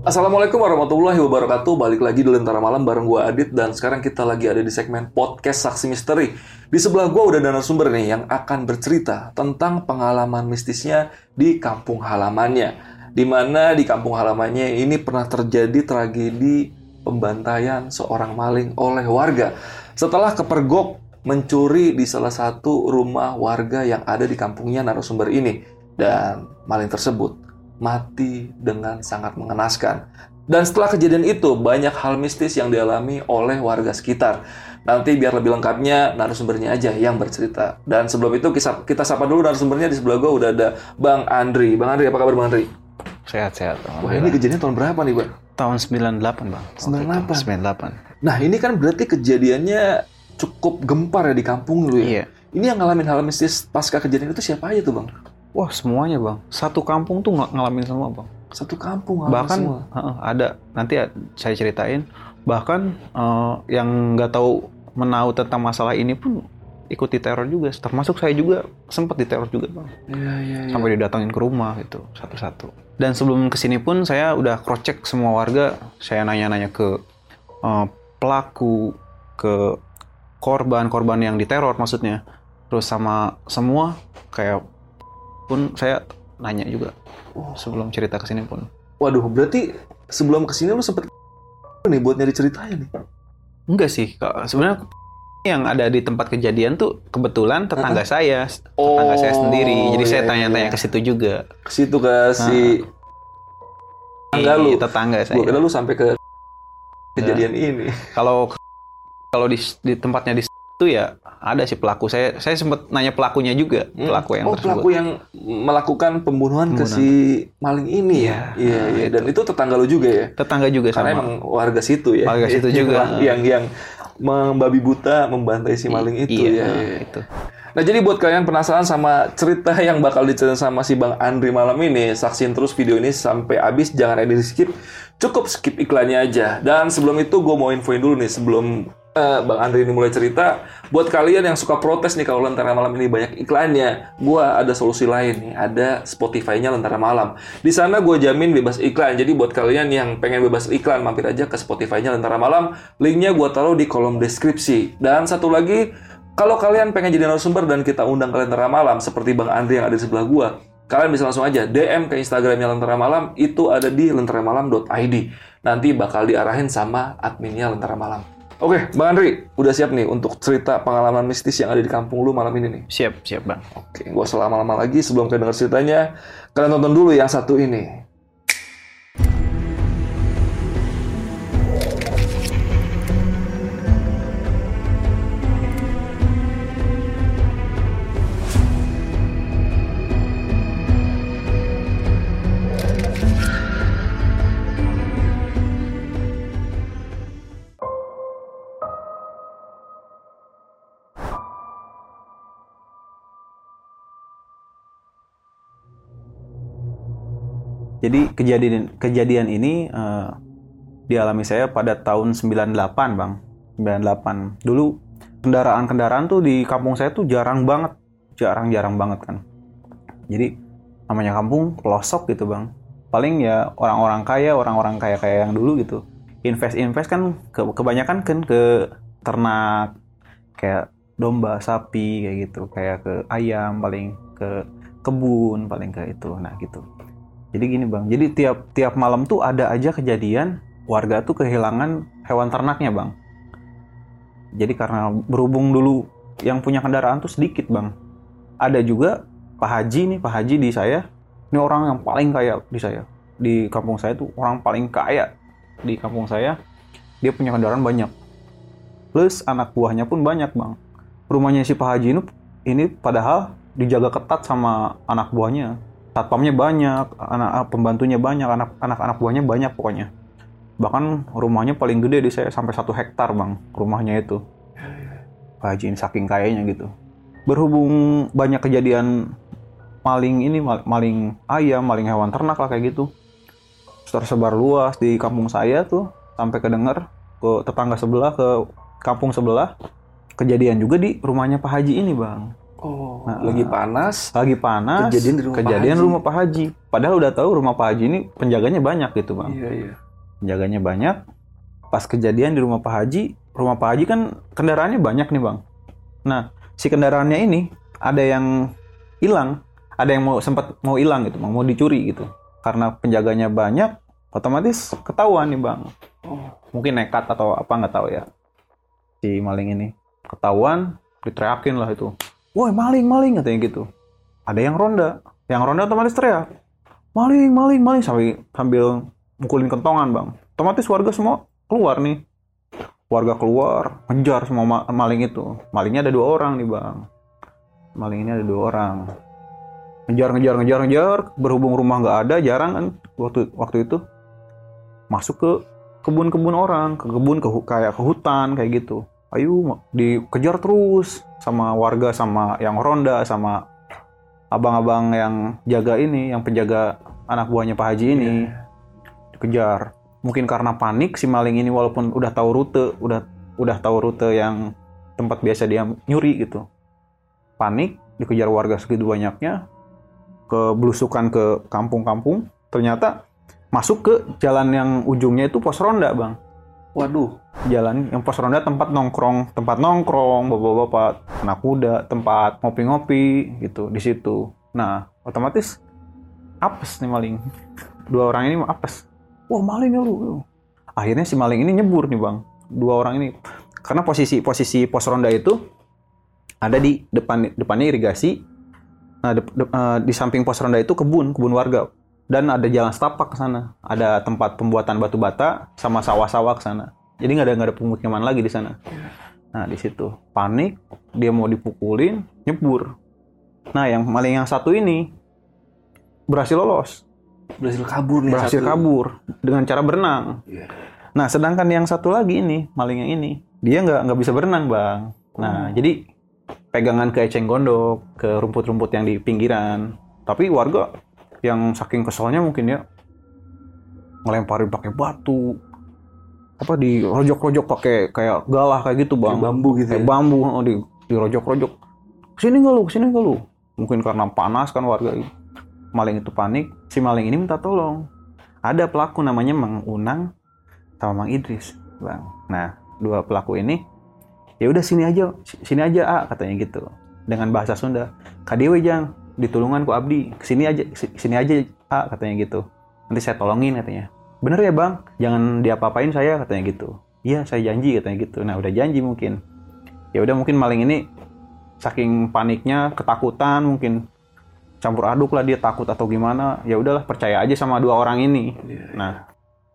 Assalamualaikum warahmatullahi wabarakatuh. Balik lagi di Lentera Malam bareng gue Adit dan sekarang kita lagi ada di segmen podcast Saksi Misteri. Di sebelah gue udah ada narasumber nih yang akan bercerita tentang pengalaman mistisnya di kampung halamannya. Di mana di kampung halamannya ini pernah terjadi tragedi pembantaian seorang maling oleh warga setelah kepergok mencuri di salah satu rumah warga yang ada di kampungnya narasumber ini dan maling tersebut mati dengan sangat mengenaskan. Dan setelah kejadian itu, banyak hal mistis yang dialami oleh warga sekitar. Nanti biar lebih lengkapnya, narasumbernya aja yang bercerita. Dan sebelum itu, kita, kita sapa dulu narasumbernya. Di sebelah gue udah ada Bang Andri. Bang Andri, apa kabar Bang Andri? Sehat-sehat. Wah, ini kejadian tahun berapa nih, Bang? Tahun 98, Bang. 98? 98. Nah, ini kan berarti kejadiannya cukup gempar ya di kampung lu ya? Iya. Ini yang ngalamin hal mistis pasca kejadian itu siapa aja tuh, Bang? Wah, semuanya, Bang. Satu kampung tuh ng- ngalamin semua, Bang. Satu kampung ngalamin Bahkan semua. heeh, ada nanti ya saya ceritain bahkan eh, yang nggak tahu menahu tentang masalah ini pun ikut diteror juga. Termasuk saya juga sempat diteror juga, Bang. Iya, iya, iya. Sampai didatangin ke rumah gitu satu-satu. Dan sebelum ke sini pun saya udah cross check semua warga. Saya nanya-nanya ke eh, pelaku, ke korban-korban yang diteror maksudnya. Terus sama semua kayak pun saya nanya juga Oh. sebelum cerita ke sini pun. Waduh, berarti sebelum ke sini lu sempet nih buat nyari ceritanya nih. Enggak sih, Kak. sebenarnya yang ada di tempat kejadian tuh kebetulan tetangga saya, tetangga saya sendiri. Jadi iya, saya iya, tanya-tanya iya. ke situ juga. Ke situ ke si tetangga lu. Iya, tetangga saya. Gua kira lu sampai ke kejadian ini. Kalau kalau di, di tempatnya di situ ya ada sih pelaku. Saya saya sempat nanya pelakunya juga, pelaku yang oh, tersebut. pelaku yang melakukan pembunuhan, ke si maling ini ya. Iya, Iya, iya. Dan itu tetangga lu juga ya. Tetangga juga Karena sama. emang warga situ ya. Warga situ juga. Yang yang membabi buta membantai si maling itu iya, ya. nah, iya. itu. Nah jadi buat kalian penasaran sama cerita yang bakal diceritain sama si Bang Andri malam ini, saksiin terus video ini sampai habis, jangan ada di skip, cukup skip iklannya aja. Dan sebelum itu gue mau infoin dulu nih, sebelum eh, Bang Andri ini mulai cerita, buat kalian yang suka protes nih kalau Lentera Malam ini banyak iklannya, gue ada solusi lain nih, ada Spotify-nya Lentera Malam. Di sana gue jamin bebas iklan, jadi buat kalian yang pengen bebas iklan, mampir aja ke Spotify-nya Lentera Malam, linknya gue taruh di kolom deskripsi. Dan satu lagi, kalau kalian pengen jadi narasumber dan kita undang kalian Lentera Malam seperti Bang Andri yang ada di sebelah gua, kalian bisa langsung aja DM ke Instagramnya Lentera Malam, itu ada di lenteramalam.id. Nanti bakal diarahin sama adminnya Lentera Malam. Oke, Bang Andri, udah siap nih untuk cerita pengalaman mistis yang ada di kampung lu malam ini nih? Siap, siap, Bang. Oke, gua selama lama lagi sebelum kalian denger ceritanya, kalian tonton dulu yang satu ini. Jadi kejadian kejadian ini eh, dialami saya pada tahun 98, Bang. 98. Dulu kendaraan-kendaraan tuh di kampung saya tuh jarang banget. Jarang-jarang banget kan. Jadi namanya kampung pelosok gitu, Bang. Paling ya orang-orang kaya, orang-orang kaya-kaya yang dulu gitu. Invest-invest kan ke- kebanyakan kan ke ternak kayak domba, sapi kayak gitu, kayak ke ayam paling ke kebun paling ke itu. Nah, gitu. Jadi gini bang, jadi tiap tiap malam tuh ada aja kejadian warga tuh kehilangan hewan ternaknya bang. Jadi karena berhubung dulu yang punya kendaraan tuh sedikit bang. Ada juga Pak Haji nih, Pak Haji di saya, ini orang yang paling kaya di saya. Di kampung saya tuh orang paling kaya di kampung saya. Dia punya kendaraan banyak. Plus anak buahnya pun banyak bang. Rumahnya si Pak Haji ini, ini padahal dijaga ketat sama anak buahnya satpamnya banyak, anak pembantunya banyak, anak anak anak buahnya banyak pokoknya. Bahkan rumahnya paling gede di saya sampai satu hektar bang, rumahnya itu. Pak Haji saking kayanya gitu. Berhubung banyak kejadian maling ini, mal- maling ayam, maling hewan ternak lah kayak gitu. Tersebar luas di kampung saya tuh, sampai kedenger ke tetangga sebelah, ke kampung sebelah. Kejadian juga di rumahnya Pak Haji ini bang. Oh, Nah, lagi panas. Lagi panas, Kejadian di rumah Pak kejadian Haji. rumah Pak Haji. Padahal udah tahu rumah Pak Haji ini penjaganya banyak gitu bang. Iya, iya. Penjaganya banyak. Pas kejadian di rumah Pak Haji, rumah Pak Haji kan kendaraannya banyak nih bang. Nah, si kendaraannya ini ada yang hilang, ada yang mau sempat mau hilang gitu, Bang, mau dicuri gitu. Karena penjaganya banyak, otomatis ketahuan nih bang. Oh, Mungkin nekat atau apa nggak tahu ya. Si maling ini ketahuan, diteriakin lah itu. Woi maling maling katanya gitu. Ada yang ronda, yang ronda otomatis teriak. Maling maling maling sambil sambil mukulin kentongan bang. Otomatis warga semua keluar nih. Warga keluar, ngejar semua ma- maling itu. Malingnya ada dua orang nih bang. Maling ini ada dua orang. Ngejar ngejar ngejar ngejar. Berhubung rumah nggak ada, jarang kan waktu waktu itu masuk ke kebun-kebun orang, ke kebun ke kayak ke hutan kayak gitu. Ayo dikejar terus sama warga sama yang ronda sama abang-abang yang jaga ini, yang penjaga anak buahnya Pak Haji ini. Dikejar. Mungkin karena panik si maling ini walaupun udah tahu rute, udah udah tahu rute yang tempat biasa dia nyuri gitu. Panik, dikejar warga segitu banyaknya, ke belusukan ke kampung-kampung, ternyata masuk ke jalan yang ujungnya itu pos ronda bang waduh. jalan yang pos ronda tempat nongkrong tempat nongkrong bapak-bapak anak kuda tempat ngopi-ngopi gitu di situ. Nah otomatis apes nih maling. Dua orang ini apes. Wah maling ya lu. Akhirnya si maling ini nyebur nih bang. Dua orang ini. Karena posisi posisi pos ronda itu ada di depan depannya irigasi. Nah dep- dep- eh, di samping pos ronda itu kebun kebun warga dan ada jalan setapak ke sana ada tempat pembuatan batu bata sama sawah-sawah ke sana jadi nggak ada nggak ada pemukiman lagi di sana nah di situ panik dia mau dipukulin nyebur nah yang maling yang satu ini berhasil lolos Berhasil kabur nih. berhasil satu. kabur dengan cara berenang Iya. Nah, sedangkan yang satu lagi ini, maling yang ini, dia nggak nggak bisa berenang, bang. Nah, Oh. jadi pegangan ke eceng gondok, ke rumput-rumput yang di pinggiran. Tapi warga yang saking keselnya mungkin ya ngelemparin pakai batu, apa di rojok-rojok pakai kayak galah kayak gitu, bang. Kayak bambu gitu Kayak ya. bambu, oh, di dirojok-rojok. Ke sini nggak lu, ke sini nggak lu? Mungkin karena panas kan warga. Maling itu panik, si maling ini minta tolong. Ada pelaku namanya Mang Unang sama Mang Idris, bang. Nah, dua pelaku ini, ya udah sini aja, sini aja ah katanya gitu, dengan bahasa Sunda. Kadewe jang, ditulungan ku abdi, sini aja, si- sini aja ah katanya gitu. Nanti saya tolongin katanya. Bener ya bang, jangan diapa-apain saya katanya gitu. Iya saya janji katanya gitu. Nah udah janji mungkin. Ya udah mungkin maling ini saking paniknya, ketakutan mungkin campur aduk lah dia takut atau gimana. Ya udahlah percaya aja sama dua orang ini. Iya. Nah,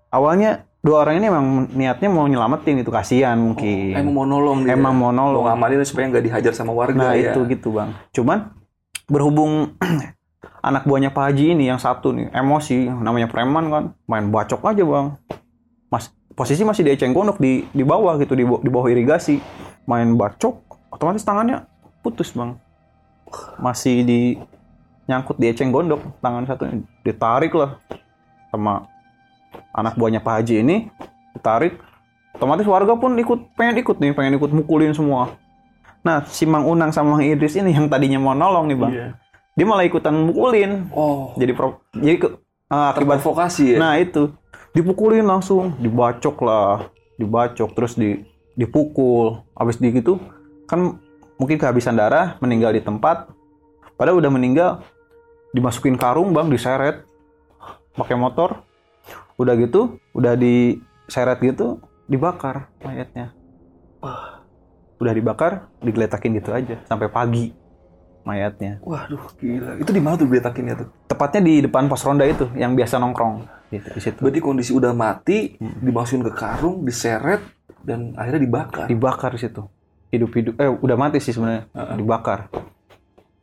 awalnya dua orang ini emang niatnya mau nyelamatin itu kasihan mungkin. Emang mau nolong dia. Emang mau mau nolong. ngamanin supaya nggak dihajar sama warga Nah, ya. itu gitu, Bang. Cuman berhubung anak buahnya Pak Haji ini yang satu nih, emosi, namanya preman kan, main bacok aja, Bang. Mas posisi masih di eceng gondok di di bawah gitu, di, di bawah irigasi. Main bacok, otomatis tangannya putus, Bang. Masih di nyangkut di eceng gondok, tangan satu ditarik lah sama anak buahnya Pak Haji ini ditarik otomatis warga pun ikut pengen ikut nih pengen ikut mukulin semua nah si Mang Unang sama Mang Idris ini yang tadinya mau nolong nih bang. Iya. dia malah ikutan mukulin. Oh, jadi pro, jadi ke, eh, akibat terprovokasi ya. nah itu. Dipukulin langsung dibacok lah dibacok terus di dipukul. Habis di gitu kan mungkin kehabisan darah meninggal di tempat. Padahal udah meninggal dimasukin karung bang diseret. Pakai motor. Udah gitu udah diseret gitu dibakar mayatnya udah dibakar digeletakin gitu aja sampai pagi mayatnya. Waduh, gila. Itu di mana tuh geletakinnya tuh? tepatnya di depan pos ronda itu yang biasa nongkrong. Gitu di situ. Berarti kondisi udah mati, Hmm. dimasukin ke karung, diseret, dan akhirnya dibakar. dibakar di situ. Hidup-hidup eh udah mati sih sebenarnya. Dibakar.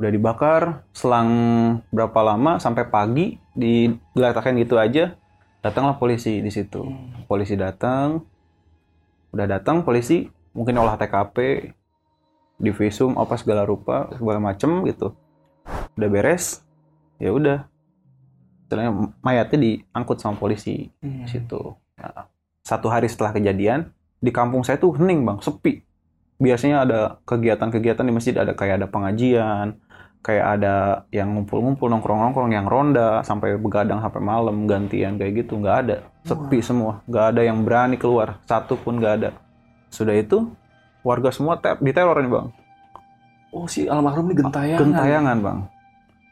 Udah dibakar selang berapa lama sampai pagi digeletakin gitu aja datanglah polisi di situ. Polisi datang udah datang polisi mungkin olah TKP divisum apa segala rupa segala macem gitu. Udah beres ya udah. Istilahnya mayatnya diangkut sama polisi Hmm. situ. Nah, satu hari setelah kejadian di kampung saya tuh hening bang, sepi, biasanya ada kegiatan-kegiatan di masjid ada kayak ada pengajian kayak ada yang ngumpul-ngumpul nongkrong-nongkrong yang ronda sampai begadang sampai malam gantian kayak gitu. Nggak ada. Sepi semua. Nggak ada yang berani keluar. Satu pun nggak ada sudah itu warga semua ter diteror nih bang. Oh si almarhum ini gentayangan. gentayangan bang.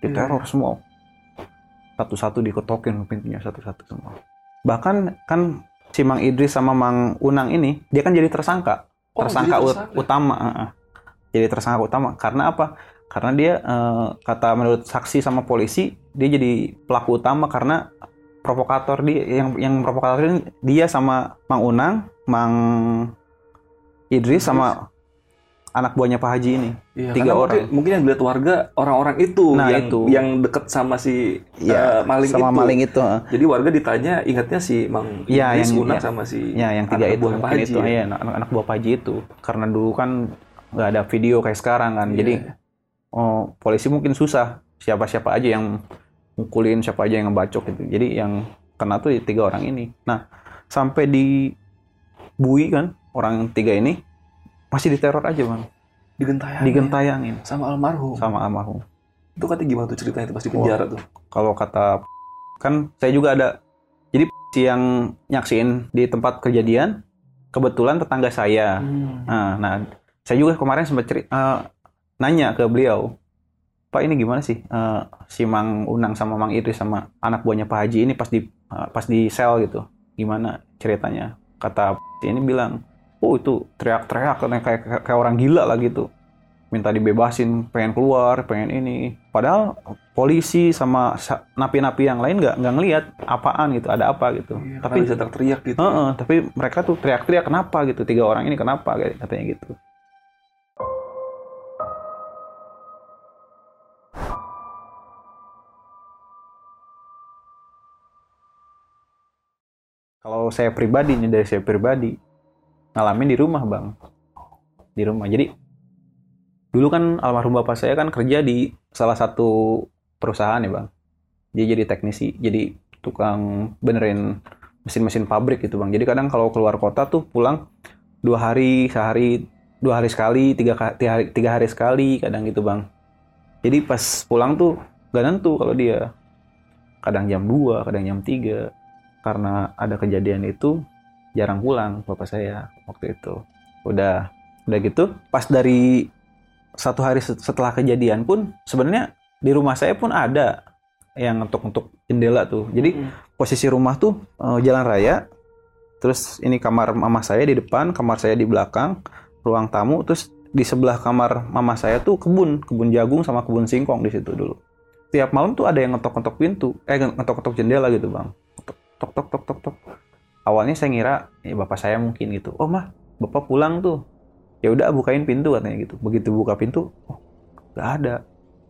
Diteror semua. Satu-satu diketokin pintunya satu-satu semua. Bahkan kan si Mang Idris sama Mang Unang ini dia kan jadi tersangka. Oh, tersangka, jadi tersangka. utama jadi tersangka utama. Karena apa? Karena dia eh, kata menurut saksi sama polisi dia jadi pelaku utama karena provokator dia yang yang provokator ini dia sama Mang Unang Mang Idris sama anak buahnya Pak Haji ini Iya, Tiga orang. Mungkin, mungkin yang dilihat warga orang-orang itu Nah, yang itu. yang deket sama si Iya, eh, maling sama itu. maling itu. Jadi warga ditanya ingatnya si Mang Iya, Idris, yang- Unang iya. sama si Ya, yang tiga anak itu buah Pak Haji. itu, ya, anak, anak buah Pak Haji itu. Karena dulu kan nggak ada video kayak sekarang kan, Iya. jadi oh, polisi mungkin susah siapa-siapa aja yang mukulin, siapa aja yang ngebacok gitu. Jadi yang kena tuh tiga orang ini. Nah, sampai di Bui kan, orang tiga ini masih diteror aja bang, digentayangin digentayangin sama almarhum. sama almarhum. Itu katanya gimana tuh ceritanya itu pas di penjara tuh? Kalau kata kan saya juga ada, jadi si yang nyaksiin di tempat kejadian kebetulan tetangga saya. Hmm. Nah, nah, saya juga kemarin sempat ceri- eh, nanya ke beliau, Pak ini gimana sih eh, si Mang Unang sama Mang Idris sama anak buahnya Pak Haji ini pas di eh, pas di sel gitu, gimana ceritanya? Kata ini bilang, oh itu teriak-teriak kayak, kayak kayak orang gila lah gitu, minta dibebasin, pengen keluar, pengen ini. Padahal polisi sama sa- napi-napi yang lain nggak nggak ngelihat apaan gitu, ada apa gitu. Iya, Tapi bisa teriak gitu. Heeh, tapi mereka tuh teriak-teriak kenapa gitu tiga orang ini kenapa katanya gitu. Kalau saya pribadi nih dari saya pribadi ngalamin di rumah bang, di rumah. Jadi dulu kan almarhum bapak saya kan kerja di salah satu perusahaan ya bang. Dia jadi teknisi, jadi tukang benerin mesin-mesin pabrik gitu bang. Jadi kadang kalau keluar kota tuh pulang dua hari, sehari, dua hari sekali, tiga, tiga hari, tiga hari sekali, kadang gitu bang. Jadi pas pulang tuh gak nentu kalau dia. Kadang jam 2, kadang jam 3. Karena ada kejadian itu jarang pulang bapak saya waktu itu. Udah udah gitu pas dari satu hari set- setelah kejadian pun sebenarnya di rumah saya pun ada yang ngetuk-ngetuk jendela tuh. Jadi Hmm. posisi rumah tuh eh, jalan raya, terus ini kamar mama saya di depan, kamar saya di belakang, ruang tamu, terus di sebelah kamar mama saya tuh kebun, kebun jagung sama kebun singkong di situ dulu. Tiap malam tuh ada yang ngetok-ngetok pintu, eh ngetok-ngetok jendela gitu bang, tok tok tok tok tok. Awalnya saya ngira ya bapak saya mungkin gitu, oh mah bapak pulang tuh, ya udah bukain pintu katanya gitu. Begitu buka pintu, oh nggak ada,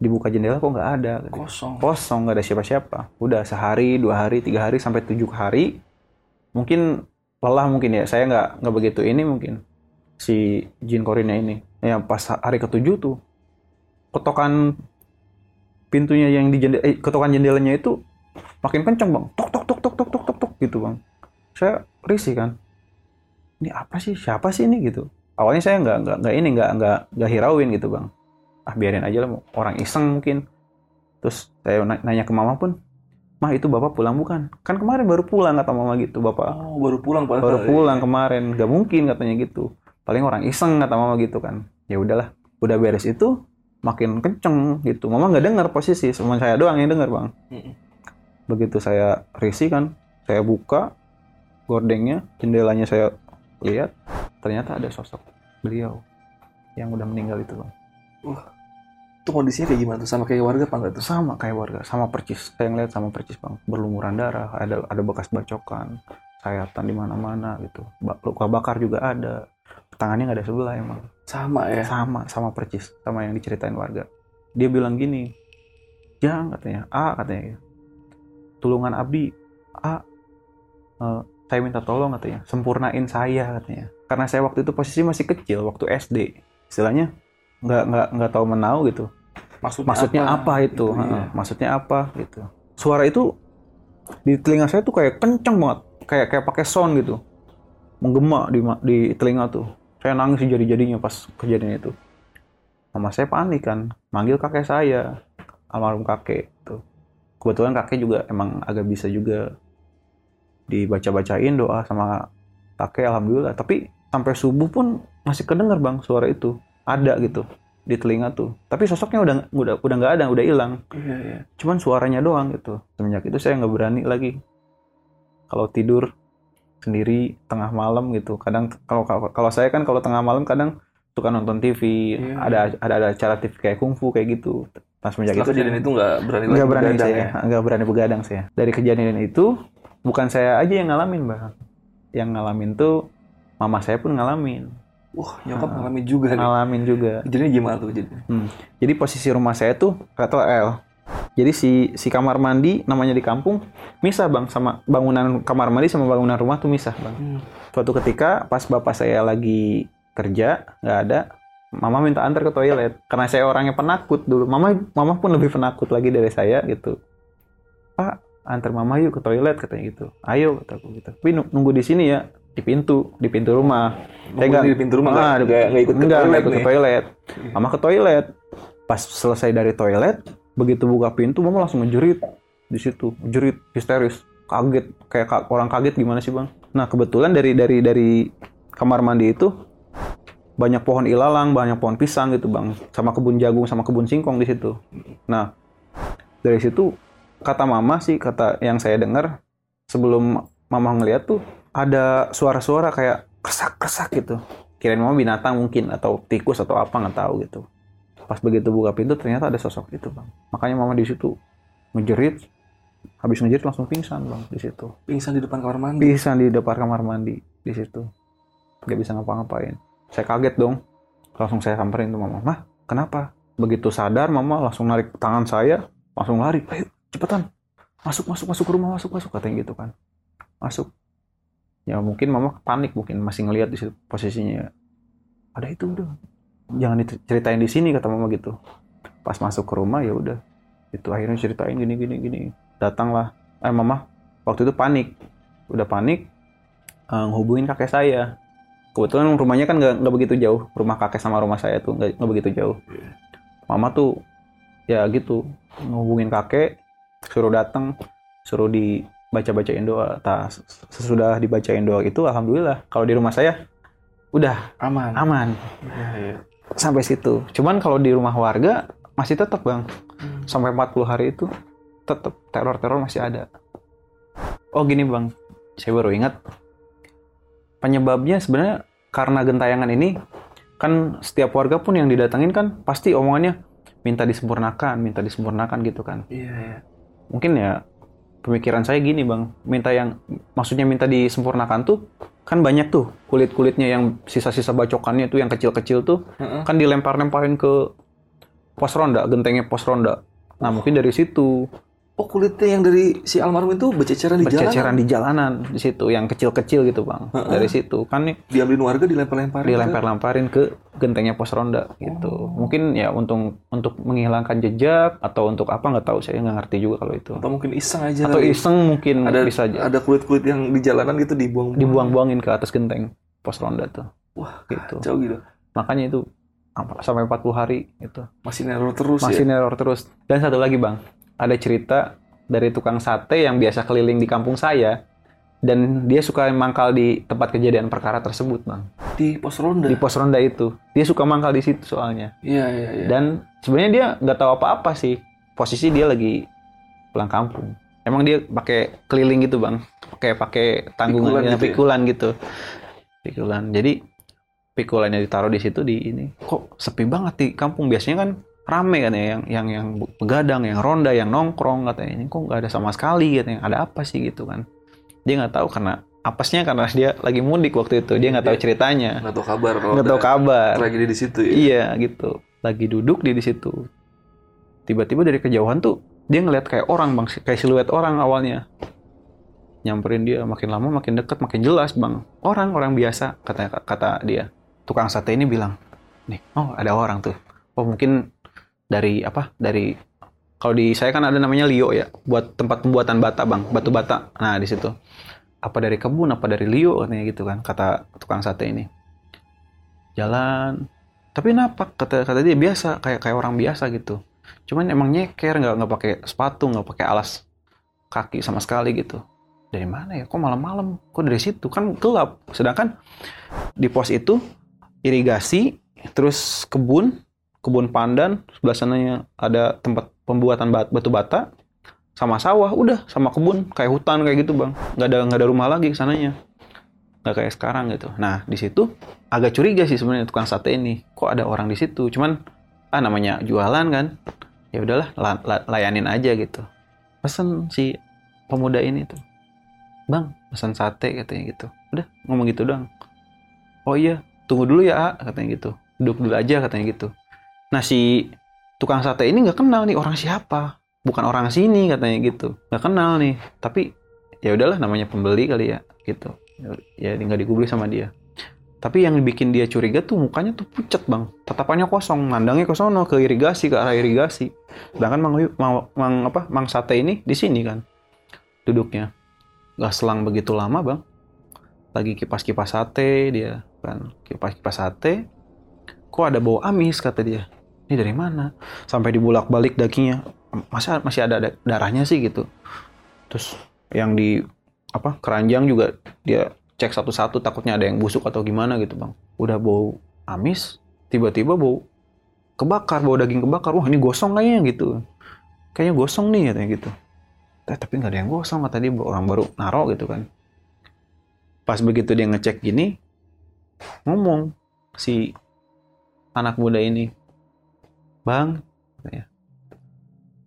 dibuka jendela kok nggak ada. katanya. Kosong. kosong nggak ada siapa-siapa. Udah sehari dua hari tiga hari sampai tujuh hari. Mungkin lelah mungkin ya saya nggak nggak begitu ini mungkin si jin korinnya ini. Ya pas hari ketujuh tuh ketokan pintunya yang di jendela eh, ketokan jendelanya itu makin kencang bang. Tok tok tok tok tok tok tok tok gitu bang saya risih kan. Ini apa sih? Siapa sih ini gitu. Awalnya saya nggak nggak nggak ini nggak nggak nggak hirauin gitu bang. Ah biarin aja lah orang iseng mungkin. Terus saya na- nanya ke mama pun mah itu bapak pulang bukan? Kan kemarin baru pulang kata mama gitu bapak. Oh, baru pulang padahal. baru pulang kemarin. Nggak mungkin katanya gitu. Paling orang iseng kata mama gitu kan. Ya udahlah udah beres itu makin kenceng gitu. Mama nggak dengar posisi cuma saya doang yang dengar bang. Begitu saya risih kan saya buka gordengnya jendelanya saya lihat ternyata ada sosok beliau yang udah meninggal itu bang. Itu kondisinya kayak gimana tuh? Sama kayak warga apa enggak tuh? sama kayak warga sama percis. Saya ngeliat sama percis bang. Berlumuran darah ada ada bekas bacokan sayatan di mana-mana gitu. Luka bakar juga ada. Tangannya nggak ada sebelah emang. Sama ya. sama sama percis sama yang diceritain warga. Dia bilang gini jangan katanya A katanya. Tulungan abdi A eh, saya minta tolong katanya. Sempurnain saya katanya. Karena saya waktu itu posisi masih kecil waktu SD istilahnya nggak nggak nggak tahu menau gitu. Maksudnya, maksudnya apa, itu, Gitu, Heeh, iya. maksudnya apa gitu. Suara itu di telinga saya tuh kayak kenceng banget. Kayak kayak pakai sound gitu. Menggema di di telinga tuh. Saya nangis jadi-jadinya pas kejadian itu. Mama saya panik kan. Manggil kakek saya. Almarhum kakek tuh. Kebetulan kakek juga emang agak bisa juga dibaca-bacain doa sama kakek alhamdulillah. Tapi sampai subuh pun masih kedengar bang suara itu. Ada gitu di telinga tuh. Tapi sosoknya udah udah udah nggak ada udah hilang. Iya, iya. cuman suaranya doang gitu. Semenjak itu saya nggak berani lagi. Kalau tidur sendiri tengah malam gitu. Kadang kalau kalau saya kan kalau tengah malam kadang suka nonton TV Iya, ada ada ada acara TV kayak kungfu kayak gitu. Pas semenjak Setelah itu kejadian itu nggak berani nggak berani saya. ya. nggak berani begadang saya. Dari kejadian itu bukan saya aja yang ngalamin bang yang ngalamin tuh mama saya pun ngalamin Wah, nyokap Ah. ngalamin juga nih. ngalamin juga Jadi gimana tuh jadi? Jadi posisi rumah saya tuh kata L. Jadi si si kamar mandi namanya di kampung misah bang sama bangunan kamar mandi sama bangunan rumah tuh misah bang. Hmm. Suatu ketika pas bapak saya lagi kerja nggak ada, mama minta antar ke toilet karena saya orangnya penakut dulu. Mama mama pun lebih penakut lagi dari saya gitu. Pak antar mama yuk ke toilet katanya gitu. Ayo kataku gitu. Tapi nu- nunggu di sini ya di pintu di pintu rumah. Saya Nunggu di pintu rumah nggak Ah, nggak nggak ikut ke Enggak, toilet nggak ikut ke toilet. Mama ke toilet. Pas selesai dari toilet, begitu buka pintu, mama langsung ngejerit di situ, jerit histeris, kaget, kayak ka- orang kaget gimana sih bang? Nah kebetulan dari dari dari kamar mandi itu banyak pohon ilalang, banyak pohon pisang gitu bang, sama kebun jagung, sama kebun singkong di situ. Nah dari situ kata mama sih, kata yang saya dengar sebelum mama ngeliat tuh ada suara-suara kayak kersak-kersak gitu. Kirain mama binatang mungkin atau tikus atau apa nggak tahu gitu. Pas begitu buka pintu ternyata ada sosok itu bang. Makanya mama di situ ngejerit. Habis ngejerit langsung pingsan bang di situ. Pingsan di depan kamar mandi. pingsan di depan kamar mandi di situ. Nggak bisa ngapa-ngapain. Saya kaget dong. Langsung saya samperin tuh mama mah kenapa? Begitu sadar mama langsung narik tangan saya langsung lari. ayo cepetan. Masuk masuk masuk ke rumah masuk masuk katanya gitu kan. Masuk. Ya mungkin mama panik mungkin masih ngelihat di situ posisinya ada itu udah. Jangan diceritain di sini kata mama gitu. Pas masuk ke rumah ya udah. Itu akhirnya ceritain gini gini gini. Datanglah. Eh mama waktu itu panik. Udah panik eh, ngehubungin kakek saya. Kebetulan rumahnya kan nggak nggak begitu jauh. Rumah kakek sama rumah saya tuh nggak nggak begitu jauh. Mama tuh ya gitu ngehubungin kakek suruh datang suruh dibaca-bacain doa tas sesudah dibacain doa itu alhamdulillah kalau di rumah saya udah Aman. aman Iya, iya. sampai situ cuman kalau di rumah warga masih tetap bang Hmm. sampai 40 hari itu tetap teror-teror masih ada. Oh gini bang, saya baru ingat penyebabnya sebenarnya karena gentayangan ini kan setiap warga pun yang didatengin kan pasti omongannya minta disempurnakan, minta disempurnakan gitu kan. Iya, iya. Mungkin ya pemikiran saya gini bang, minta yang maksudnya minta disempurnakan tuh kan banyak tuh kulit-kulitnya yang sisa-sisa bacokannya tuh yang kecil-kecil tuh Heeh. kan dilempar-lemparin ke pos ronda, gentengnya pos ronda. Nah mungkin dari situ Oh kulitnya yang dari si almarhum itu berceceran di berceceran jalan. di jalanan di situ, yang kecil-kecil gitu bang. Heeh. Dari situ kan nih Diambilin warga dilempar-lemparin. ke- dilempar-lemparin ke gentengnya pos ronda gitu. Oh. Mungkin ya untuk untuk menghilangkan jejak atau untuk apa nggak tahu saya nggak ngerti juga kalau itu. Atau mungkin iseng aja. Atau kali. iseng mungkin ada bisa aja ada kulit-kulit yang di jalanan gitu dibuang. dibuang-buangin ke atas genteng pos ronda tuh. Wah, gitu. Jauh gitu. Makanya itu sampai 40 hari itu. Masih neror terus masih ya. neror terus. Dan satu lagi bang, ada cerita dari tukang sate yang biasa keliling di kampung saya dan dia suka mangkal di tempat kejadian perkara tersebut bang. Di pos ronda. di pos ronda itu. Dia suka mangkal di situ soalnya. Iya, iya, iya. dan sebenarnya dia nggak tahu apa-apa sih. Posisi dia lagi pulang kampung. Emang dia pakai keliling gitu bang. Pakai pakai tanggungan Pikulan ya, gitu ya? pikulan gitu. Pikulan. Jadi pikulannya ditaruh di situ di ini. Kok sepi banget di kampung. Biasanya kan rame kan ya yang yang yang begadang yang ronda yang nongkrong katanya ini kok nggak ada sama sekali katanya ada apa sih gitu kan dia nggak tahu karena apesnya karena dia lagi mudik waktu itu dia nggak tahu ceritanya Nggak tahu kabar nggak tahu kabar tragedi di situ ya. Iya gitu. Lagi duduk di di situ. Tiba-tiba dari kejauhan tuh dia ngeliat kayak orang bang, kayak siluet orang awalnya. Nyamperin dia makin lama makin deket makin jelas bang. Orang orang biasa kata kata dia. Tukang sate ini bilang, nih oh ada orang tuh. Oh mungkin dari apa? Dari kalau di saya kan ada namanya Lio ya, buat tempat pembuatan bata bang, batu bata. Nah di situ. Apa dari kebun apa dari Lio katanya gitu kan kata tukang sate ini. Jalan. Tapi napak kata kata dia biasa kayak kayak orang biasa gitu. Cuman emang nyeker nggak nggak pakai sepatu nggak pakai alas kaki sama sekali gitu. Dari mana ya? Kok malam-malam? Kok dari situ? Kan gelap. Sedangkan di pos itu irigasi terus kebun kebun pandan sebelah sananya ada tempat pembuatan bat- batu bata sama sawah udah sama kebun kayak hutan kayak gitu bang. Nggak ada nggak ada rumah lagi sananya. Nggak kayak sekarang gitu. Nah di situ agak curiga sih sebenarnya tukang sate ini. Kok ada orang di situ? Cuman ah namanya jualan kan. Ya udahlah la- la- layanin aja gitu. Pesen si pemuda ini tuh. Bang pesan sate katanya gitu. Udah ngomong gitu doang. Oh iya tunggu dulu ya A, katanya gitu. Duduk dulu aja katanya gitu nah si tukang sate ini nggak kenal nih orang siapa. Bukan orang sini katanya gitu. Nggak kenal nih. Tapi ya udahlah namanya pembeli kali ya gitu. Ya nggak digubris sama dia. Tapi yang bikin dia curiga tuh mukanya tuh pucat bang. Tatapannya kosong mandangnya ke sono ke irigasi ke arah irigasi. Sedangkan mang, mang, mang apa mang sate ini di sini kan duduknya. Nggak selang begitu lama bang. Lagi kipas kipas sate dia kan. Kipas kipas sate kok ada bau amis kata dia ini dari mana? Sampai dibulak balik dagingnya masa masih ada da- darahnya sih? Gitu. Terus yang di apa keranjang juga dia cek satu-satu takutnya ada yang busuk atau gimana gitu bang. Udah bau amis tiba-tiba bau kebakar bau daging kebakar. Wah ini gosong kayaknya gitu. Kayaknya gosong nih katanya gitu. Eh, tapi nggak ada yang gosong kata dia orang baru naro gitu kan. Pas begitu dia ngecek gini ngomong si anak muda ini bang katanya,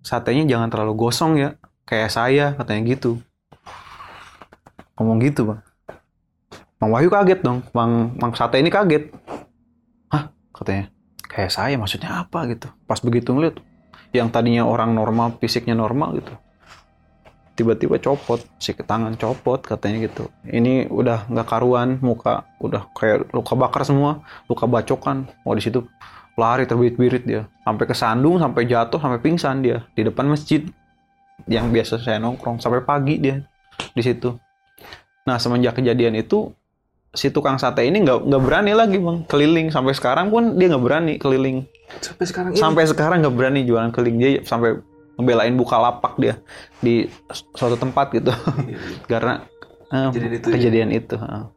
satenya jangan terlalu gosong ya. Kayak saya katanya gitu. Ngomong gitu bang. Bang Wahyu kaget dong. Bang, Bang Sate ini kaget. Hah? Katanya. Kayak saya maksudnya apa gitu? Pas begitu ngeliat yang tadinya orang normal fisiknya normal gitu. Tiba-tiba copot si tangan copot katanya gitu. Ini udah nggak karuan muka udah kayak luka bakar semua luka bacokan. Oh di situ lari terbirit-birit dia. Sampai kesandung sampai jatuh sampai pingsan dia. Di depan masjid. Yang biasa saya nongkrong. Sampai pagi dia di situ. Nah semenjak kejadian itu si tukang sate ini nggak nggak berani lagi bang. Keliling. Sampai sekarang pun dia nggak berani keliling. Sampai sekarang ini. sampai sekarang nggak berani jualan keliling. Dia sampai ngebelain buka lapak dia di suatu tempat gitu. Karena eh, Kejadian itu ya? itu.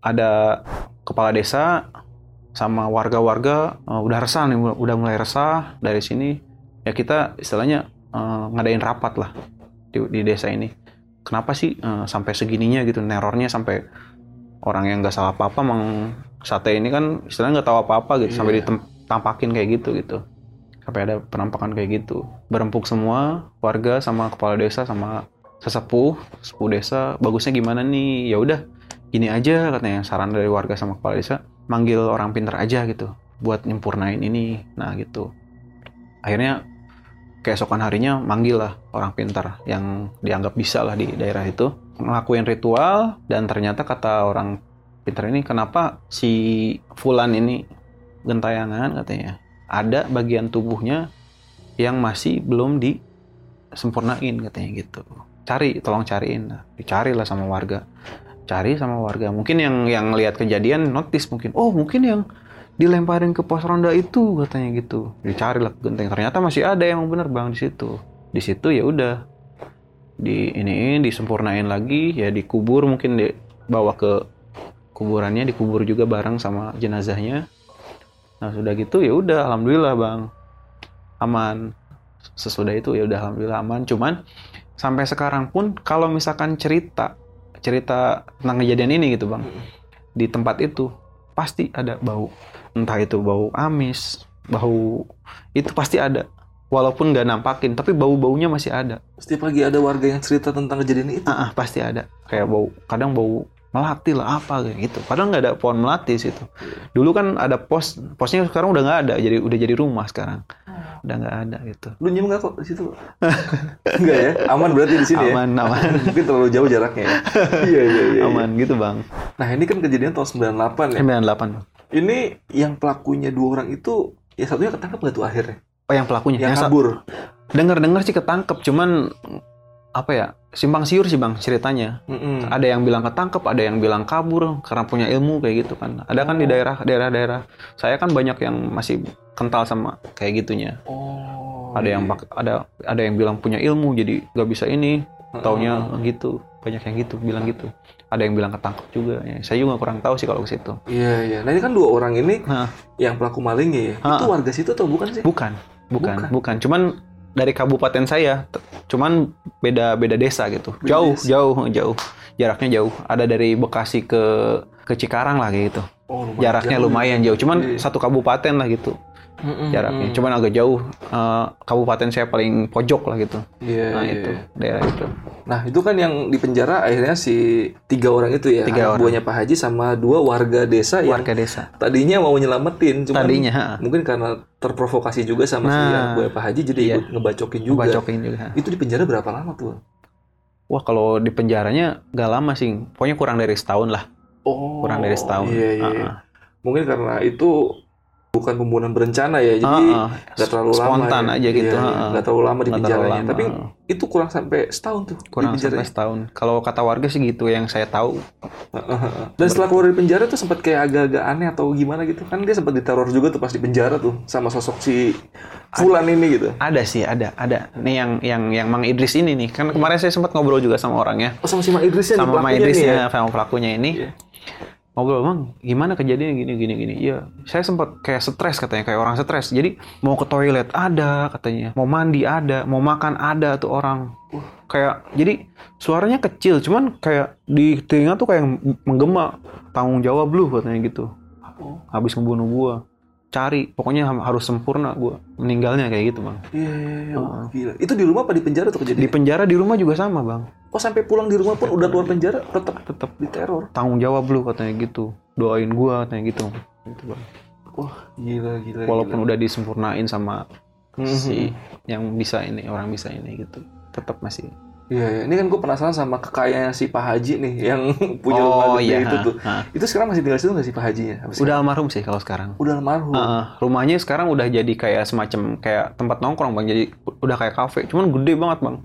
Ada kepala desa sama warga-warga eh, udah resah nih udah mulai resah dari sini. Ya kita istilahnya eh, ngadain rapat lah di, di desa ini. Kenapa sih eh, sampai segininya gitu nerornya sampai orang yang nggak salah apa-apa mang sate ini kan istilahnya nggak tahu apa-apa gitu sampai Iya. ditampakin kayak gitu gitu. Sampai ada penampakan kayak gitu. Berempuk semua warga sama kepala desa sama sesepuh sepuh desa bagusnya gimana nih? Ya udah gini aja katanya saran dari warga sama kepala desa manggil orang pinter aja gitu buat nyempurnain ini nah gitu. Akhirnya keesokan harinya manggil lah orang pintar yang dianggap bisa lah di daerah itu ngelakuin ritual dan ternyata kata orang pintar ini kenapa si Fulan ini gentayangan katanya ada bagian tubuhnya yang masih belum disempurnain katanya gitu cari tolong cariin. Dicari lah sama warga. Cari sama warga. Mungkin yang yang lihat kejadian notice mungkin oh mungkin yang dilemparin ke pos ronda itu katanya gitu. Dicari lah genteng. Ternyata masih ada yang bener bang di situ. Di situ ya udah. Di ini disempurnain lagi. Ya dikubur mungkin dibawa ke kuburannya dikubur juga bareng sama jenazahnya. Nah sudah gitu ya udah alhamdulillah bang. Aman. Sesudah itu ya udah alhamdulillah aman. Cuman sampai sekarang pun kalau misalkan cerita cerita tentang kejadian ini gitu bang di tempat itu pasti ada bau. Entah itu bau amis bau itu pasti ada. Walaupun nggak nampakin tapi bau baunya masih ada. Setiap pagi ada warga yang cerita tentang kejadian itu. ah ah, pasti ada. Kayak bau kadang bau melati lah apa kayak gitu padahal nggak ada pohon melati situ dulu kan ada pos posnya sekarang udah nggak ada jadi udah jadi rumah sekarang udah nggak ada gitu Lu nyium nggak kok di situ? Enggak ya? Aman berarti di sini aman ya? aman Mungkin terlalu jauh jaraknya ya? iya, iya, iya. aman gitu bang Nah ini kan kejadian tahun 98 ya? 98 Ini yang pelakunya dua orang itu, ya satunya ketangkap nggak tuh akhirnya? Oh yang pelakunya. yang Yang kabur. Dengar-dengar sih ketangkep, cuman apa ya? Simpang siur sih bang ceritanya. Mm-mm. Ada yang bilang ketangkep, ada yang bilang kabur karena punya ilmu kayak gitu kan. Ada kan di Oh. daerah daerah-daerah. Saya kan banyak yang masih kental sama kayak gitunya. Oh. Ada yang ada ada yang bilang punya ilmu jadi nggak bisa ini. Taunya Mm-mm. gitu. Banyak yang gitu bilang gitu. Ada yang bilang ketangkep juga. Ya, saya juga kurang tahu sih kalau ke situ. Iya iya. Nah ini kan dua orang ini Nah, yang pelaku malingnya ya. Itu warga situ atau bukan sih? bukan, bukan, Bukan. bukan. Cuman dari kabupaten saya, cuman beda beda desa gitu. Beda jauh, desa. jauh, jauh. Jaraknya jauh. Ada dari Bekasi ke ke Cikarang lah gitu. Oh, lumayan Jaraknya jauh. lumayan jauh. Cuman Iya. satu kabupaten lah gitu Mm-mm. jaraknya. Cuman agak jauh. Eh, kabupaten saya paling pojok lah gitu. Iya Nah iya. itu daerah itu. Nah itu kan yang di penjara akhirnya si tiga orang itu ya. Tiga anak orang. buahnya Pak Haji sama dua warga desa yang Warga desa. tadinya mau nyelamatin. Cuman Tadinya, ha. mungkin karena terprovokasi juga sama si Nah. anak buahnya Pak Haji jadi Iya. ikut ngebacokin juga. Bacokin juga. Itu di penjara berapa lama tuh? Wah kalau di penjaranya gak lama sih. Pokoknya kurang dari setahun lah. Oh. Kurang dari setahun. Iya iya. Ah, ah. Mungkin karena itu bukan pembunuhan berencana ya. Jadi nggak terlalu lama. Spontan ya. aja gitu. Iya, iya. ah, ah. Nggak terlalu lama di Nggak terlalu penjaranya. lama. Tapi itu kurang sampai setahun tuh kurang di sampai setahun. Kalau kata warga sih gitu yang saya tahu. Dan setelah keluar dari penjara tuh sempat kayak agak-agak aneh atau gimana gitu kan dia sempat diteror juga tuh pas di penjara tuh sama sosok si Fulan ini gitu. Ada sih, ada, ada. Nih yang yang yang Mang Idris ini nih. Kan kemarin saya sempat ngobrol juga sama orangnya. Oh sama si Mang Idrisnya nih sama Mang Idris nih ya, sama pelakunya ini. Iya. Ngobrol, Mang, gimana kejadiannya gini gini gini. Iya, saya sempat kayak stres katanya, kayak orang stres. Jadi mau ke toilet ada katanya, mau mandi ada, mau makan ada tuh orang. Kayak jadi suaranya kecil, cuman kayak di telinga tuh kayak menggema. Tanggung jawab lu katanya gitu. Habis ngebunuh gua. Cari, pokoknya ha- harus sempurna gua meninggalnya kayak gitu, Bang. Iya, iya, iya. Wah, gila. Itu di rumah apa di penjara tuh Di kejadian? penjara di rumah juga sama, Bang. Oh sampai pulang di rumah pun udah keluar penjara tetap Tetap diteror. tanggung jawab lu katanya gitu. Doain gua katanya gitu. Gitu, Bang. Wah gila gila. Walaupun gila. udah disempurnain sama Mhm. si yang bisa ini, orang bisa ini gitu. Tetap masih. Iya, iya. Ini kan gue penasaran sama kekayaan si Pak Haji nih yang punya Oh, rumah gede iya, itu tuh. ha. Itu sekarang masih tinggal situ nggak sih Pak Hajinya? Sih? Udah almarhum sih kalau sekarang. udah almarhum. Heeh, rumahnya sekarang udah jadi kayak semacam kayak tempat nongkrong bang, jadi udah kayak kafe, cuman gede banget bang.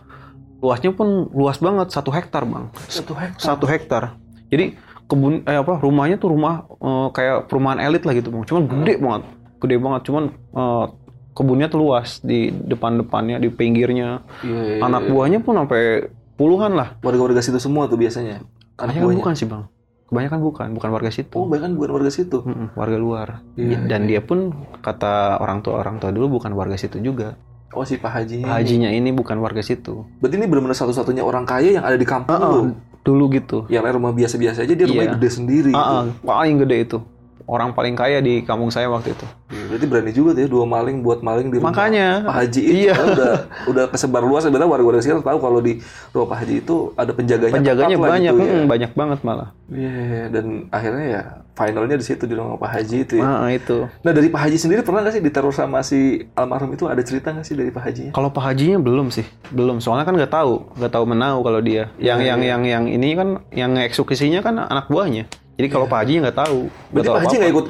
Luasnya pun luas banget, satu hektar bang, Satu hektar. satu hektar. Jadi kebun eh apa rumahnya tuh rumah eh, kayak perumahan elit lah gitu bang, cuman gede banget, gede banget, cuman eh, kebunnya tuh luas di depan-depannya, di pinggirnya. Iya, iya, Anak iya. buahnya pun sampai puluhan lah. warga-warga situ semua tuh biasanya. Anak Kebanyakan buahnya. bukan sih bang, kebanyakan bukan, bukan warga situ. Oh, bahkan bukan warga situ. Mm-mm, warga luar. Iya, Dan iya. dia pun kata orang tua orang tua dulu bukan warga situ juga. Oh, si Pak Hajinya. Pak Hajinya ini bukan warga situ. Berarti ini benar-benar satu-satunya orang kaya yang ada di kampung Heeh, lu. dulu gitu. Yang rumah biasa-biasa aja dia rumahnya Iya. gede sendiri. gitu. Ah, ah, paling gede itu. Orang paling kaya di kampung saya waktu itu. Iya, Berarti berani juga tuh ya dua maling buat maling di rumah Makanya. Pak Haji itu Iya. kan udah udah kesebar luas sebenarnya warga-warga sekitar tahu kalau di rumah Pak Haji itu ada penjaganya Penjaganya banyak, gitu ya. banyak banget malah. Iya, dan akhirnya ya finalnya di situ di rumah Pak Haji itu ya. Ah, itu. Nah dari Pak Haji sendiri pernah nggak sih diteror sama si almarhum itu ada cerita nggak sih dari Pak Hajinya? Kalau Pak Hajinya belum sih, belum. Soalnya kan nggak tahu, nggak tahu menau kalau dia. Yang Iya, yang iya. yang yang ini kan yang eksekusinya kan anak buahnya. Jadi kalau Pak Hajinya nggak tahu. Berarti tahu Pak Haji nggak ikut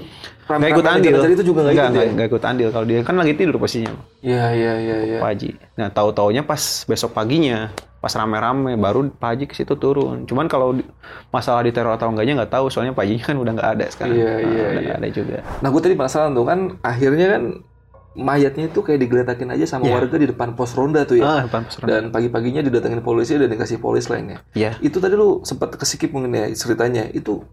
nggak ikut andil. Jadi itu juga nggak ikut ya? nggak ikut andil. Kalau dia kan lagi tidur pastinya. Iya iya iya iya. Pak Haji. Nah, tahu-taunya pas besok paginya, pas rame-rame baru Pak Haji ke situ turun. Cuman kalau di- masalah diteror atau enggaknya nggak tahu, soalnya Pak Hajinya kan udah nggak ada sekarang. Iya, Nah, iya, udah iya. ada juga. Nah gue tadi penasaran tuh kan akhirnya kan mayatnya itu kayak digeletakin aja sama Iya. warga di depan pos ronda tuh ya. Ah, depan pos ronda. Dan pagi-paginya didatengin polisi dan dikasih polis lainnya. Iya. Itu tadi lu sempat kesikip mungkin ya ceritanya. Itu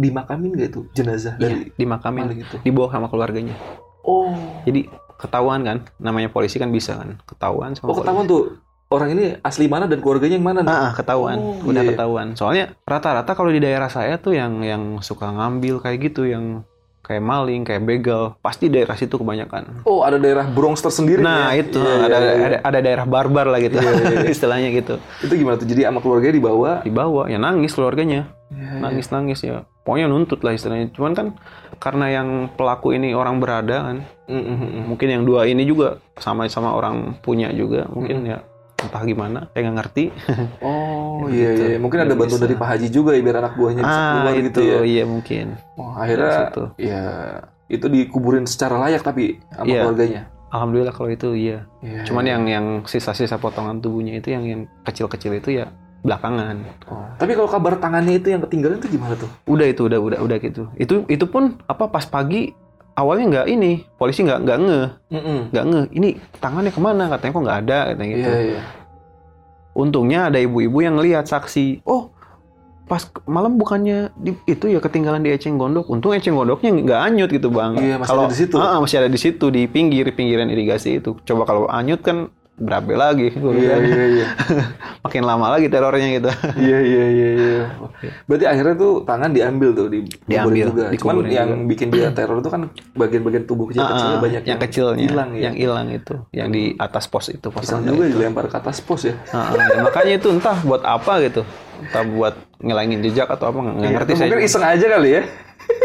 dimakamin gak itu jenazah Iya, dari dimakamin, maling itu? dibawa sama keluarganya. Oh. Jadi ketahuan kan, namanya polisi kan bisa kan, ketahuan sama Oh ketahuan tuh orang ini asli mana dan keluarganya yang mana? Ah, ah, ketahuan, Oh, udah iya, iya. ketahuan. Soalnya rata-rata kalau di daerah saya tuh yang yang suka ngambil kayak gitu, yang kayak maling, kayak begal, pasti daerah situ kebanyakan. Oh ada daerah Bronx tersendiri Nah ya? itu iya, ada, iya. ada ada daerah barbar lah gitu, Iya, iya, iya. istilahnya gitu. Itu gimana tuh? Jadi sama keluarganya dibawa. Dibawa, ya nangis keluarganya, Iya, iya. nangis nangis ya. Pokoknya nuntut lah istilahnya. Cuman kan karena yang pelaku ini orang berada kan, Mm, mm, mm, mm. mungkin yang dua ini juga sama-sama orang punya juga, mungkin Hmm. ya entah gimana, saya nggak ngerti. Oh Ya, iya gitu. iya. Mungkin ada bantuan dari Pak Haji juga ya biar anak buahnya bisa ah keluar itu, gitu ya. iya mungkin. Oh, akhirnya Situ. ya itu dikuburin secara layak tapi sama Iya. keluarganya. alhamdulillah kalau itu iya Iya, cuman iya. yang yang sisa-sisa potongan tubuhnya itu yang yang kecil-kecil itu ya belakangan Oh. Tapi kalau kabar tangannya itu yang ketinggalan itu gimana tuh? udah itu udah udah udah gitu itu itu pun apa pas pagi awalnya nggak ini polisi nggak nggak nge. Nggak nge. Ini tangannya ke mana? Katanya kok nggak ada katanya gitu. Iya, iya. untungnya ada ibu-ibu yang ngelihat saksi. Oh pas malam bukannya di, itu ya ketinggalan di eceng gondok. Untung eceng gondoknya nggak anyut gitu bang. Iya, masih kalau ada di situ. Ah, masih ada di situ di pinggir pinggiran irigasi itu. Coba kalau anyut kan berabe lagi Iya, iya, iya. makin lama lagi terornya gitu Iya, iya, iya, iya. Berarti akhirnya tuh tangan diambil tuh di Diambil, juga. Cuman yang juga. bikin dia teror itu kan bagian-bagian tubuh kecil-kecilnya Ah, ah, banyak yang kecilnya hilang ya. yang hilang itu yang di atas pos itu pos Bisa juga itu. dilempar ke atas pos ya. Ah, ah, ya, makanya itu entah buat apa gitu entah buat ngilangin jejak atau apa nggak Iya, ngerti saya Mungkin iseng aja kali ya.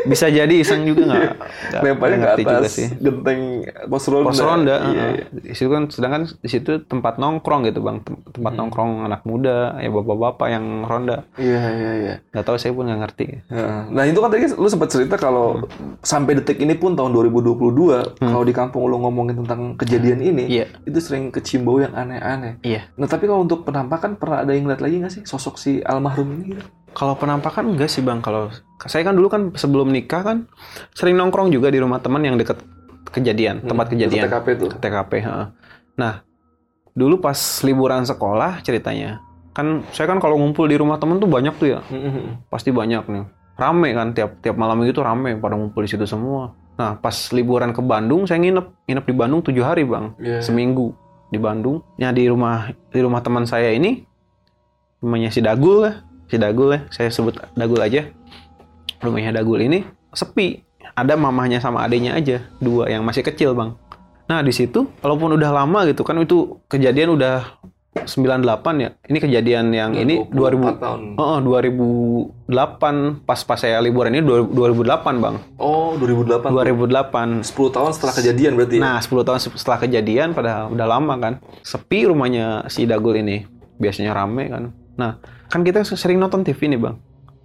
Bisa jadi iseng juga nggak Lemparnya nggak ke ngerti juga atas sih genteng pos ronda. pos ronda Iya, iya. di situ kan sedangkan di situ tempat nongkrong gitu bang Tem- tempat Hmm. nongkrong anak muda ya bapak-bapak yang ronda Iya, iya, iya. nggak tahu saya pun nggak ngerti. Nah itu kan tadi lu sempat cerita kalau sampai detik ini pun tahun 2022 kalau di kampung lu ngomongin tentang kejadian ini iya itu sering kecium bau yang aneh-aneh. iya Nah tapi kalau untuk penampakan pernah ada yang ngeliat lagi nggak sih sosok si almarhum ini? Gitu? Kalau penampakan enggak sih bang. Kalau saya kan dulu kan sebelum nikah kan sering nongkrong juga di rumah teman yang deket kejadian tempat Hmm, kejadian. TKP tuh. TKP heeh. nah dulu pas liburan sekolah ceritanya kan saya kan kalau ngumpul di rumah temen tuh banyak tuh ya. Mm-mm. pasti banyak nih. Rame kan tiap tiap malam itu rame pada ngumpul di situ semua. Nah pas liburan ke Bandung saya nginep. Nginep di Bandung tujuh hari bang. Iya. seminggu di Bandung. Ya di rumah di rumah teman saya ini rumahnya si Dagul lah si Dagul ya saya sebut Dagul aja rumahnya Dagul ini sepi ada mamahnya sama adiknya aja dua yang masih kecil bang nah di situ walaupun udah lama gitu kan itu kejadian udah 98 ya ini kejadian yang ini 24 2000 tahun. Oh, 2008 pas pas saya liburan ini 2008 bang. Oh 2008. 2008. 10 tahun setelah kejadian berarti ya? Nah 10 tahun se- setelah kejadian pada udah lama kan. Sepi rumahnya si Dagul ini. Biasanya rame kan. Nah kan kita sering nonton TV nih bang.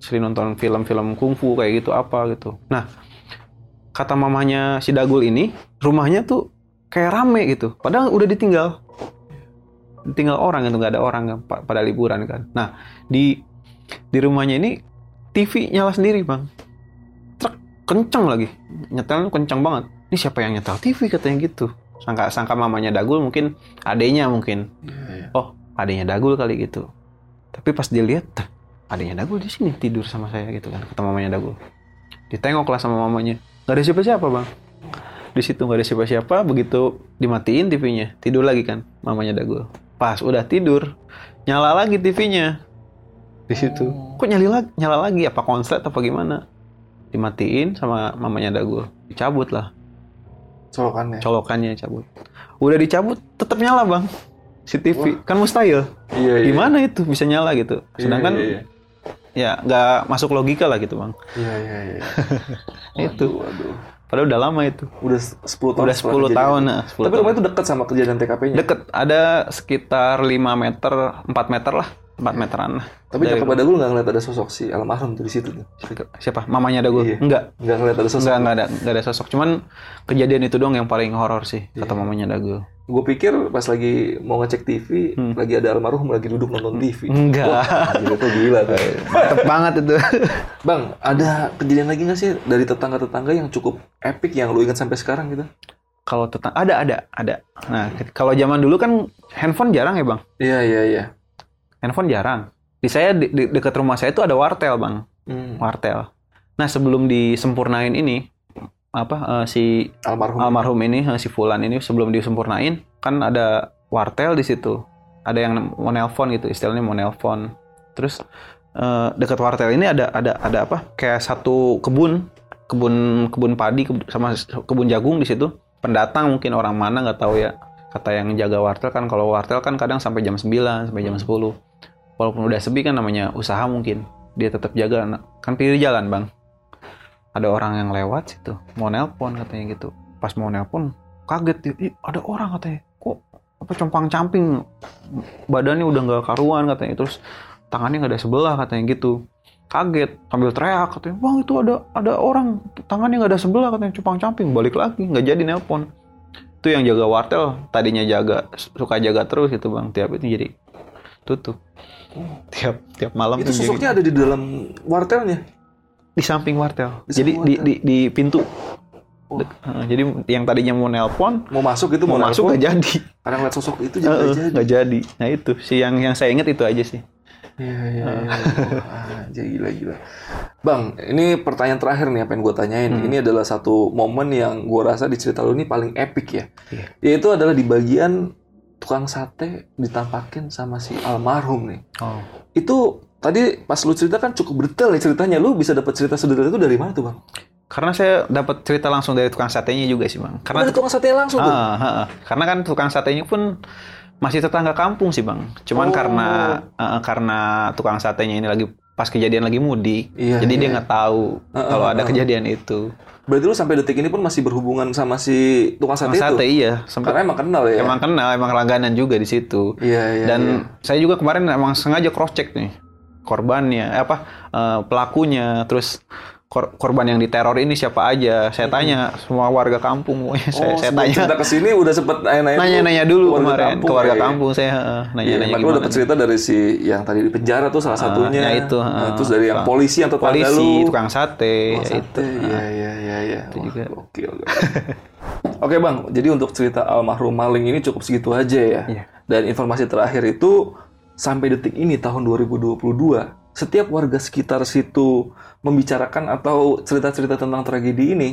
Sering nonton film-film kungfu kayak gitu apa gitu. Nah kata mamanya si Dagul ini rumahnya tuh kayak rame gitu. Padahal udah ditinggal. Ditinggal orang gitu nggak ada orang kan pa- pada liburan kan. Nah di di rumahnya ini TV nyala sendiri bang. Truk kenceng lagi. Nyetelnya kenceng banget. Ini siapa yang nyetel TV katanya gitu. Sangka sangka mamanya Dagul mungkin adenya mungkin. Iya, iya. Oh adenya Dagul kali gitu. Tapi pas dilihat, "Tah, adenya Dagul di sini tidur sama saya gitu kan kata mamanya Dagul. Ditengoklah sama mamanya. Gak ada siapa-siapa bang. Di situ nggak ada siapa-siapa. Begitu dimatiin TV-nya, tidur lagi kan mamanya Dagul. Pas udah tidur, nyala lagi TV-nya di situ. Oh. Kok nyala lagi? Nyala lagi? Apa konslet apa gimana? Dimatiin sama mamanya Dagul. Dicabut lah Colokannya. colokannya cabut. Udah dicabut, tetap nyala bang. Si TV kan mustahil. Iya, iya. Gimana itu bisa nyala gitu? Iya, Sedangkan iya, iya. ya nggak masuk logika lah gitu bang. Iya, iya, iya. Itu. Waduh, waduh. Padahal udah lama itu. Udah 10 tahun Udah setelah 10 kejadian. tahun, nah, 10 Tapi rumah itu dekat sama kejadian TKP-nya. Deket, ada sekitar 5 meter, 4 meter lah, 4 meteran lah. Tapi Dari Jakob Dagul nggak ngeliat ada sosok si almarhum tuh di situ tuh. Siapa? Mamanya ada gue? Iya. Enggak. Nggak ngeliat ada sosok. Enggak, enggak ada, enggak ada sosok. Cuman kejadian itu doang yang paling horor sih, kata mamanya Dagul. Gue pikir pas lagi mau ngecek TV, Hmm. lagi ada almarhum lagi duduk nonton TV. Enggak. Gila tuh gila tuh. Mantep banget itu. Bang, ada kejadian lagi nggak sih dari tetangga-tetangga yang cukup epic yang lu ingat sampai sekarang gitu? kalau tetang ada ada ada. Nah, kalau zaman dulu kan handphone jarang ya, Bang. Iya, iya, iya. Handphone jarang. Di saya di, di- dekat rumah saya itu ada wartel, Bang. Hmm. Wartel. Nah, sebelum disempurnain ini apa eh, si Almarhum. almarhum ini eh, si Fulan ini sebelum disempurnain kan ada wartel di situ. Ada yang mau nelpon gitu, istilahnya mau nelpon. Terus eh, dekat wartel ini ada ada ada apa? Kayak satu kebun, kebun kebun padi kebun- sama kebun jagung di situ. Pendatang mungkin orang mana nggak tahu ya. Kata yang jaga wartel kan kalau wartel kan kadang sampai jam 9, sampai jam 10. Walaupun udah sepi kan namanya usaha mungkin. Dia tetap jaga. Kan pinggir jalan, Bang. Ada orang yang lewat situ, mau nelpon katanya gitu. Pas mau nelpon kaget "Ih, ada orang katanya. Kok apa compang-camping badannya udah nggak karuan katanya. Terus tangannya nggak ada sebelah katanya gitu. Kaget. Sambil teriak katanya. Bang itu ada ada orang. Tangannya nggak ada sebelah katanya. Cupang camping. Balik lagi. Nggak jadi nelpon. Itu yang jaga wartel. Tadinya jaga suka jaga terus gitu bang. Tiap itu jadi tutup tiap tiap malam Itu jadi- sosoknya ada di dalam wartelnya. di samping wartel Di jadi samping di, wartel. di di pintu Heeh, jadi yang tadinya mau nelpon Mau masuk itu mau mau, masuk nggak jadi Karena ngeliat sosok itu jadi nggak jadi. nggak jadi nah itu sih yang yang saya ingat itu aja sih Iya, iya, iya. Jadi gila-gila. Bang, ini pertanyaan terakhir nih apa yang gue tanyain. Hmm. Ini adalah satu momen yang gue rasa di cerita lu ini paling epic ya. Iya. Yaitu adalah di bagian tukang sate ditampakin sama si almarhum nih. oh Itu tadi pas lu cerita kan cukup detail nih ceritanya. Lu bisa dapat cerita sedetail itu dari mana tuh bang? karena saya dapat cerita langsung dari tukang satenya juga sih bang Karena karena dari tukang sate langsung tuh. Ah, ah, ah. karena kan tukang satenya pun masih tetangga kampung sih bang. Cuman Oh. karena ah, karena tukang satenya ini lagi pas kejadian lagi mudik, Iya, jadi iya. dia nggak tahu Ah, ah, kalau ada ah. kejadian itu. Berarti lu sampai detik ini pun masih berhubungan sama si tukang sate, Tukang sate itu? iya, sempat Karena emang kenal ya? emang kenal, emang langganan juga di situ. Iya, iya. Dan iya. saya juga kemarin emang sengaja cross check nih korbannya, eh, apa eh, pelakunya, terus kor- korban yang diteror ini siapa aja. Saya tanya semua warga kampung, pokoknya saya, oh, saya tanya. cerita ke sini udah sempet nanya-nanya dulu Nanya-nanya dulu ke warga kemarin kampung, ke warga ya. kampung saya heeh, Iya, nanya-nanya lu gimana dapat cerita dari si yang tadi di penjara tuh salah satunya. ya itu, Nah, ah, terus dari yang polisi yang tetangga polisi, lu. tukang sate, Tukang ya itu. sate. Iya, iya, iya, iya. Itu Wah, juga. Oke, oke. Oke, Bang. Jadi untuk cerita almarhum maling ini cukup segitu aja ya. Iya. Dan informasi terakhir itu sampai detik ini tahun 2022, setiap warga sekitar situ membicarakan atau cerita-cerita tentang tragedi ini,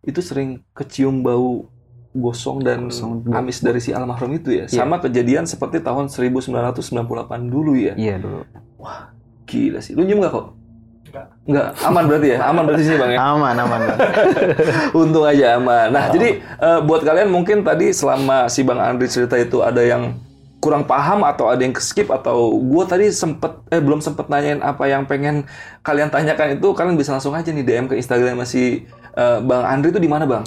itu sering kecium bau gosong dan Gosong, amis dari si almarhum itu ya. Iya. Sama kejadian seperti tahun 1998 dulu ya. Iya dulu. Gila sih. Lu nyium nggak kok? Enggak. Aman berarti ya? Aman berarti sini Bang ya? Aman, aman. Untung aja aman. Nah, jadi eh, buat kalian mungkin tadi selama si Bang Andri cerita itu ada yang kurang paham atau ada yang skip atau gue tadi sempet eh belum sempet nanyain apa yang pengen kalian tanyakan itu kalian bisa langsung aja nih DM ke Instagram si eh, Bang Andri itu di mana Bang?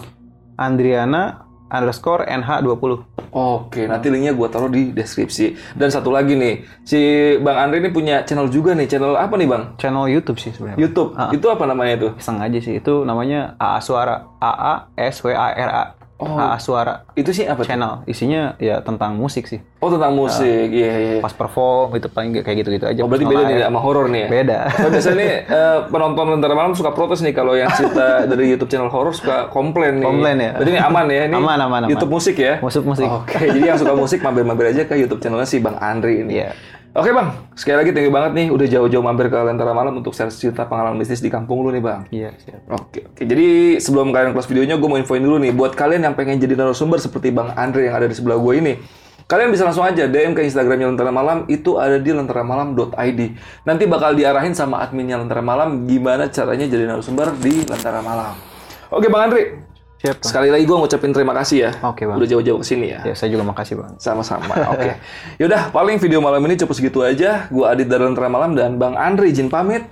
Andriana underscore NH20. Oke, nanti linknya gue taruh di deskripsi. Dan satu lagi nih, si Bang Andri ini punya channel juga nih. Channel apa nih Bang? Channel YouTube sih sebenarnya. YouTube. Ah. Itu apa namanya itu? Iseng aja sih. Itu namanya AA Suara. AA S W A R A. Oh. AA Suara Itu sih apa? channel. Isinya ya tentang musik sih. Oh tentang musik. Iya iya. iya. Pas perform itu paling kayak gitu-gitu aja. Oh berarti beda nih sama horor nih ya? Beda. Oh, biasanya nih eh, penonton Lentera Malam suka protes nih kalau yang cerita dari YouTube channel horor suka komplain nih. Komplain ya? Berarti ini aman ya? Ini Aman, aman, aman. YouTube musik ya? Musik-musik. Oke, jadi yang suka musik mampir-mampir aja ke YouTube channelnya si Bang Andri ini. Iya. Oke Bang, sekali lagi thank you banget nih udah jauh-jauh mampir ke Lentera Malam untuk share cerita pengalaman bisnis di kampung lu nih Bang. Iya, siap. Oke, oke. Jadi sebelum kalian close videonya, gue mau infoin dulu nih. Buat kalian yang pengen jadi narasumber seperti Bang Andre yang ada di sebelah gue ini. Kalian bisa langsung aja DM ke Instagramnya Lentera Malam. Itu ada di lenteramalam.id. Nanti bakal diarahin sama adminnya Lentera Malam gimana caranya jadi narasumber di Lentera Malam. Oke Bang Andre, Siap, sekali lagi gue ngucapin terima kasih ya. Oke, Bang. Udah jauh-jauh ke sini ya. Ya, saya juga makasih, Bang. Sama-sama. Oke. Yaudah, paling video malam ini cukup segitu aja. Gue Adit dari Lentera Malam dan Bang Andre izin pamit.